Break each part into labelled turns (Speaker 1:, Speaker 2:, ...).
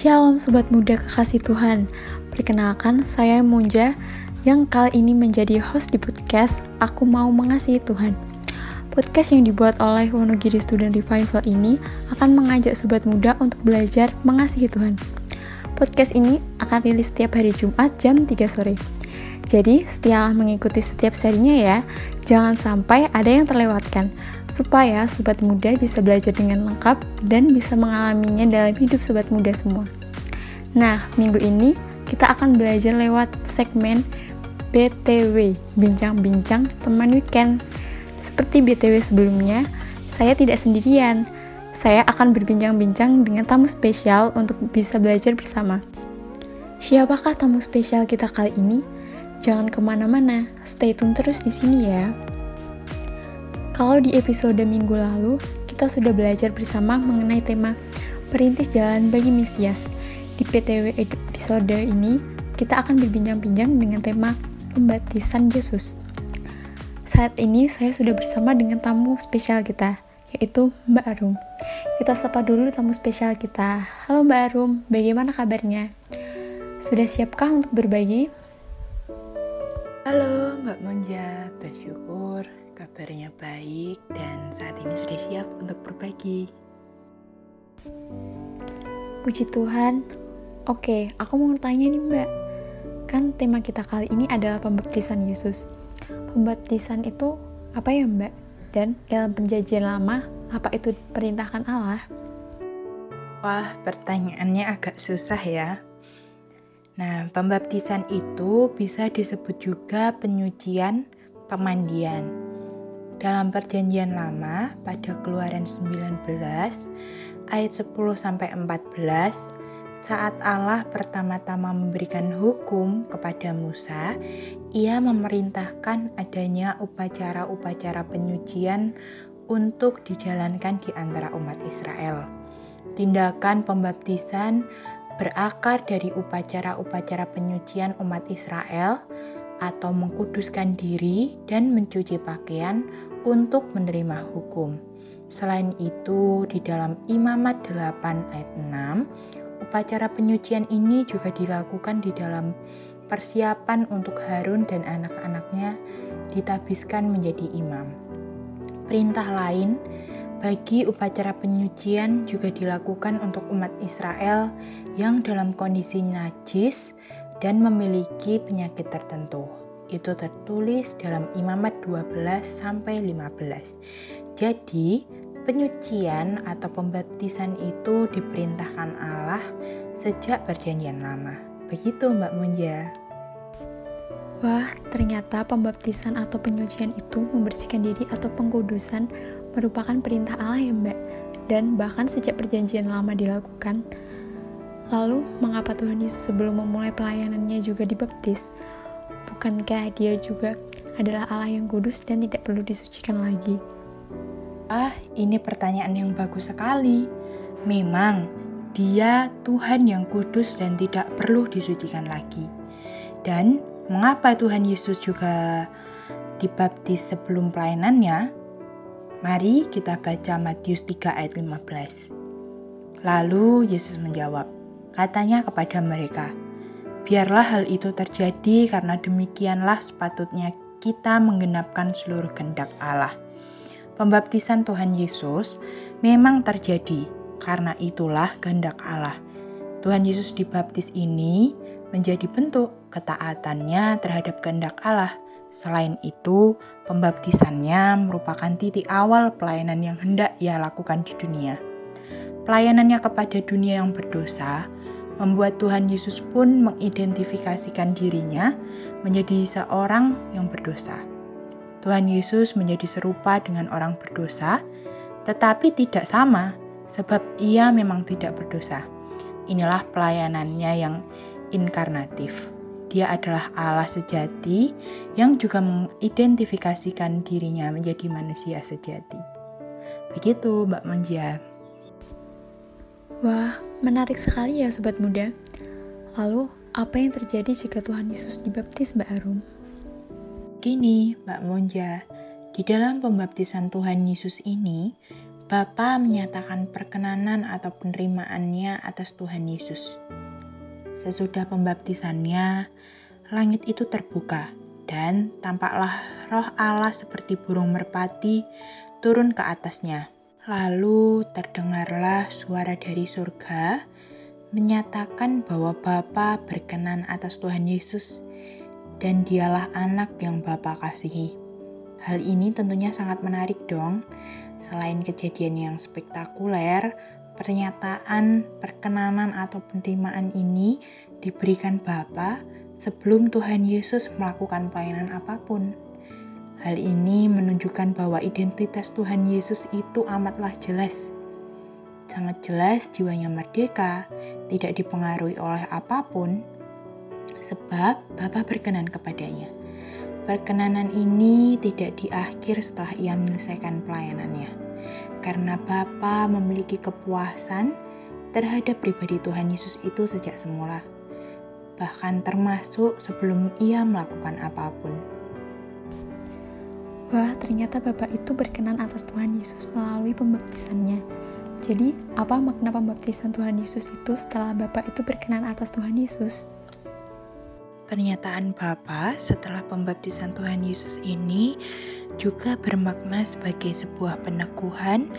Speaker 1: Shalom Sobat Muda Kekasih Tuhan. Perkenalkan saya Munja. Yang kali ini menjadi host di podcast Aku Mau Mengasihi Tuhan. Podcast yang dibuat oleh Wonogiri Student Revival ini akan mengajak Sobat Muda untuk belajar mengasihi Tuhan. Podcast ini akan rilis setiap hari Jumat jam 3 sore. Jadi, setelah mengikuti setiap serinya ya, jangan sampai ada yang terlewatkan, supaya sobat muda bisa belajar dengan lengkap dan bisa mengalaminya dalam hidup sobat muda semua. Nah, minggu ini kita akan belajar lewat segmen BTW, Bincang-Bincang Teman Weekend. Seperti BTW sebelumnya, saya tidak sendirian. Saya akan berbincang-bincang dengan tamu spesial untuk bisa belajar bersama. Siapakah tamu spesial kita kali ini? Jangan ke mana-mana, stay tune terus di sini ya. Kalau di episode minggu lalu, kita sudah belajar bersama mengenai tema Perintis Jalan bagi Mesias. Di PTW episode ini, kita akan berbincang-bincang dengan tema Pembaptisan Yesus. Saat ini saya sudah bersama dengan tamu spesial kita, yaitu Mbak Arum. Kita sapa dulu tamu spesial kita. Halo Mbak Arum, bagaimana kabarnya? Sudah siapkah untuk berbagi?
Speaker 2: Halo Mbak Monja, bersyukur kabarnya baik dan saat ini sudah siap untuk berbagi.
Speaker 1: Puji Tuhan. Oke, aku mau tanya nih Mbak. Kan tema kita kali ini adalah pembaptisan Yesus. Pembaptisan itu apa ya Mbak? Dan dalam perjanjian lama, apa itu perintahkan Allah?
Speaker 2: Wah, pertanyaannya agak susah ya. Nah, pembaptisan itu bisa disebut juga penyucian pemandian. Dalam perjanjian lama pada Keluaran 19 ayat 10 sampai 14 saat Allah pertama-tama memberikan hukum kepada Musa, ia memerintahkan adanya upacara-upacara penyucian untuk dijalankan di antara umat Israel. Tindakan pembaptisan berakar dari upacara-upacara penyucian umat Israel atau mengkuduskan diri dan mencuci pakaian untuk menerima hukum. Selain itu, di dalam Imamat 8 ayat 6, upacara penyucian ini juga dilakukan di dalam persiapan untuk Harun dan anak-anaknya ditabiskan menjadi imam. Perintah lain bagi upacara penyucian juga dilakukan untuk umat Israel yang dalam kondisi najis dan memiliki penyakit tertentu. Itu tertulis dalam Imamat 12 sampai 15. Jadi, penyucian atau pembaptisan itu diperintahkan Allah sejak perjanjian lama. Begitu Mbak Munja.
Speaker 1: Wah, ternyata pembaptisan atau penyucian itu membersihkan diri atau pengkudusan merupakan perintah Allah ya mbak dan bahkan sejak perjanjian lama dilakukan lalu mengapa Tuhan Yesus sebelum memulai pelayanannya juga dibaptis bukankah dia juga adalah Allah yang kudus dan tidak perlu disucikan lagi?
Speaker 2: Ah ini pertanyaan yang bagus sekali. Memang dia Tuhan yang kudus dan tidak perlu disucikan lagi. Dan mengapa Tuhan Yesus juga dibaptis sebelum pelayanannya? Mari kita baca Matius 3 ayat 15. Lalu Yesus menjawab, katanya kepada mereka, Biarlah hal itu terjadi karena demikianlah sepatutnya kita menggenapkan seluruh kehendak Allah. Pembaptisan Tuhan Yesus memang terjadi karena itulah kehendak Allah. Tuhan Yesus dibaptis ini menjadi bentuk ketaatannya terhadap kehendak Allah – Selain itu, pembaptisannya merupakan titik awal pelayanan yang hendak ia lakukan di dunia. Pelayanannya kepada dunia yang berdosa membuat Tuhan Yesus pun mengidentifikasikan dirinya menjadi seorang yang berdosa. Tuhan Yesus menjadi serupa dengan orang berdosa, tetapi tidak sama sebab ia memang tidak berdosa. Inilah pelayanannya yang inkarnatif. Dia adalah Allah sejati yang juga mengidentifikasikan dirinya menjadi manusia sejati. Begitu, Mbak Monjia.
Speaker 1: Wah, menarik sekali ya sobat muda. Lalu, apa yang terjadi jika Tuhan Yesus dibaptis, Mbak Arum?
Speaker 2: Gini, Mbak Monja, di dalam pembaptisan Tuhan Yesus ini, Bapa menyatakan perkenanan atau penerimaannya atas Tuhan Yesus. Sesudah pembaptisannya, langit itu terbuka dan tampaklah roh Allah seperti burung merpati turun ke atasnya. Lalu terdengarlah suara dari surga menyatakan bahwa Bapa berkenan atas Tuhan Yesus dan dialah anak yang Bapa kasihi. Hal ini tentunya sangat menarik dong, Selain kejadian yang spektakuler, pernyataan perkenanan atau penerimaan ini diberikan Bapa sebelum Tuhan Yesus melakukan pelayanan apa pun. Hal ini menunjukkan bahwa identitas Tuhan Yesus itu amatlah jelas. Sangat jelas jiwanya merdeka, tidak dipengaruhi oleh apa pun, sebab Bapa berkenan kepadanya. Perkenanan ini tidak diakhir setelah ia menyelesaikan pelayanannya karena Bapa memiliki kepuasan terhadap pribadi Tuhan Yesus itu sejak semula, bahkan termasuk sebelum ia melakukan apa pun.
Speaker 1: Wah, ternyata Bapak itu berkenan atas Tuhan Yesus melalui pembaptisannya. Jadi, apa makna pembaptisan Tuhan Yesus itu setelah Bapak itu berkenan atas Tuhan Yesus?
Speaker 2: Pernyataan Bapa setelah pembaptisan Tuhan Yesus ini juga bermakna sebagai sebuah peneguhan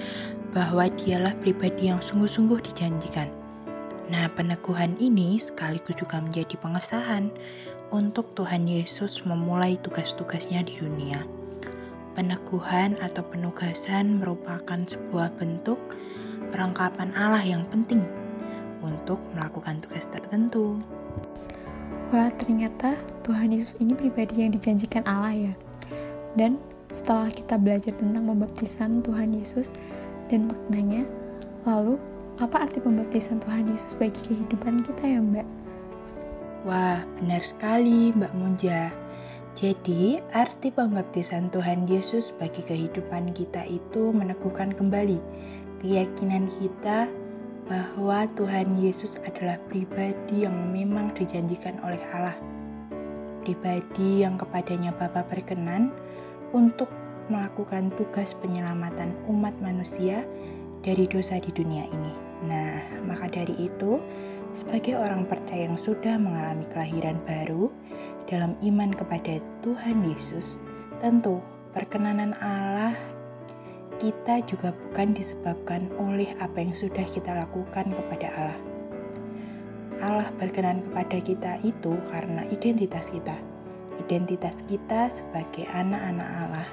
Speaker 2: bahwa dialah pribadi yang sungguh-sungguh dijanjikan. Nah, peneguhan ini sekaligus juga menjadi pengesahan untuk Tuhan Yesus memulai tugas-tugasnya di dunia. Peneguhan atau penugasan merupakan sebuah bentuk perangkapan Allah yang penting untuk melakukan tugas tertentu.
Speaker 1: Wah, ternyata Tuhan Yesus ini pribadi yang dijanjikan Allah ya. Dan setelah kita belajar tentang pembaptisan Tuhan Yesus dan maknanya, lalu apa arti pembaptisan Tuhan Yesus bagi kehidupan kita ya Mbak?
Speaker 2: Wah, benar sekali Mbak Munja. Jadi, arti pembaptisan Tuhan Yesus bagi kehidupan kita itu meneguhkan kembali keyakinan kita bahwa Tuhan Yesus adalah pribadi yang memang dijanjikan oleh Allah. Pribadi yang kepadanya Bapa berkenan untuk melakukan tugas penyelamatan umat manusia dari dosa di dunia ini. Nah, maka dari itu, sebagai orang percaya yang sudah mengalami kelahiran baru dalam iman kepada Tuhan Yesus, tentu perkenanan Allah kita juga bukan disebabkan oleh apa yang sudah kita lakukan kepada Allah. Allah berkenan kepada kita itu karena identitas kita. Identitas kita sebagai anak-anak Allah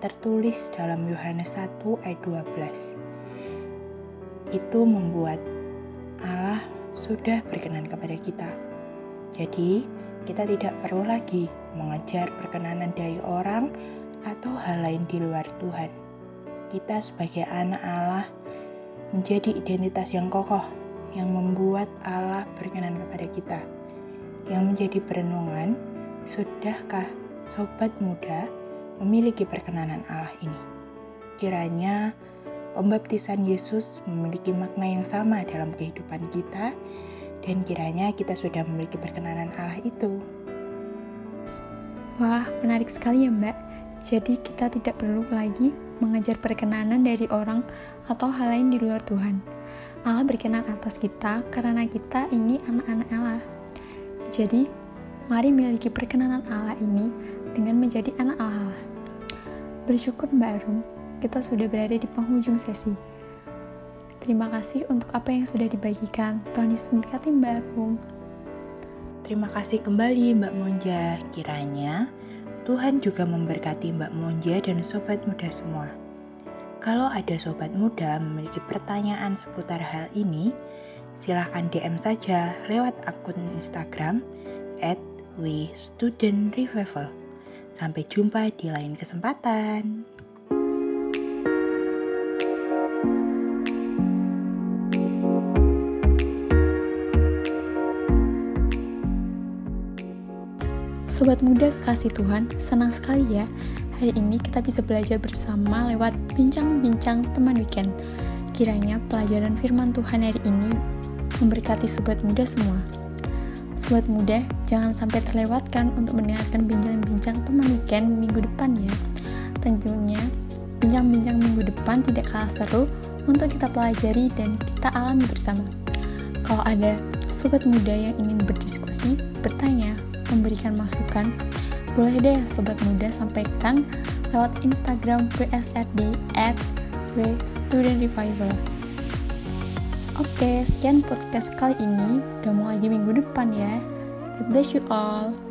Speaker 2: tertulis dalam Yohanes 1 ayat 12. Itu membuat Allah sudah berkenan kepada kita. Jadi, kita tidak perlu lagi mengejar perkenanan dari orang atau hal lain di luar Tuhan kita sebagai anak Allah menjadi identitas yang kokoh yang membuat Allah berkenan kepada kita. Yang menjadi perenungan, sudahkah sobat muda memiliki perkenanan Allah ini? Kiranya pembaptisan Yesus memiliki makna yang sama dalam kehidupan kita dan kiranya kita sudah memiliki perkenanan Allah itu.
Speaker 1: Wah, menarik sekali ya Mbak. Jadi kita tidak perlu lagi mengejar perkenanan dari orang atau hal lain di luar Tuhan. Allah berkenan atas kita karena kita ini anak-anak Allah. Jadi, mari miliki perkenanan Allah ini dengan menjadi anak Allah. Bersyukur Mbak Arum, kita sudah berada di penghujung sesi. Terima kasih untuk apa yang sudah dibagikan. Tuhan Yesus memberkati Mbak.
Speaker 2: Terima kasih kembali Mbak Monja. Kiranya Tuhan juga memberkati Mbak Monja dan sobat muda semua. Kalau ada sobat muda memiliki pertanyaan seputar hal ini, silahkan DM saja lewat akun Instagram at WeStudentRevival. Sampai jumpa di lain kesempatan.
Speaker 1: Sobat muda kekasih Tuhan, senang sekali ya hari ini kita bisa belajar bersama lewat bincang-bincang teman weekend. Kiranya pelajaran firman Tuhan hari ini memberkati sobat muda semua. Sobat muda, jangan sampai terlewatkan untuk mendengarkan bincang-bincang teman weekend minggu depan ya. Tentunya bincang-bincang minggu depan tidak kalah seru untuk kita pelajari dan kita alami bersama. Kalau ada sobat muda yang ingin berdiskusi, bertanya, memberikan masukan, boleh deh sobat muda sampaikan lewat Instagram WSRD at Student Revival. Oke, sekian podcast kali ini. Kamu aja minggu depan ya. God bless you all.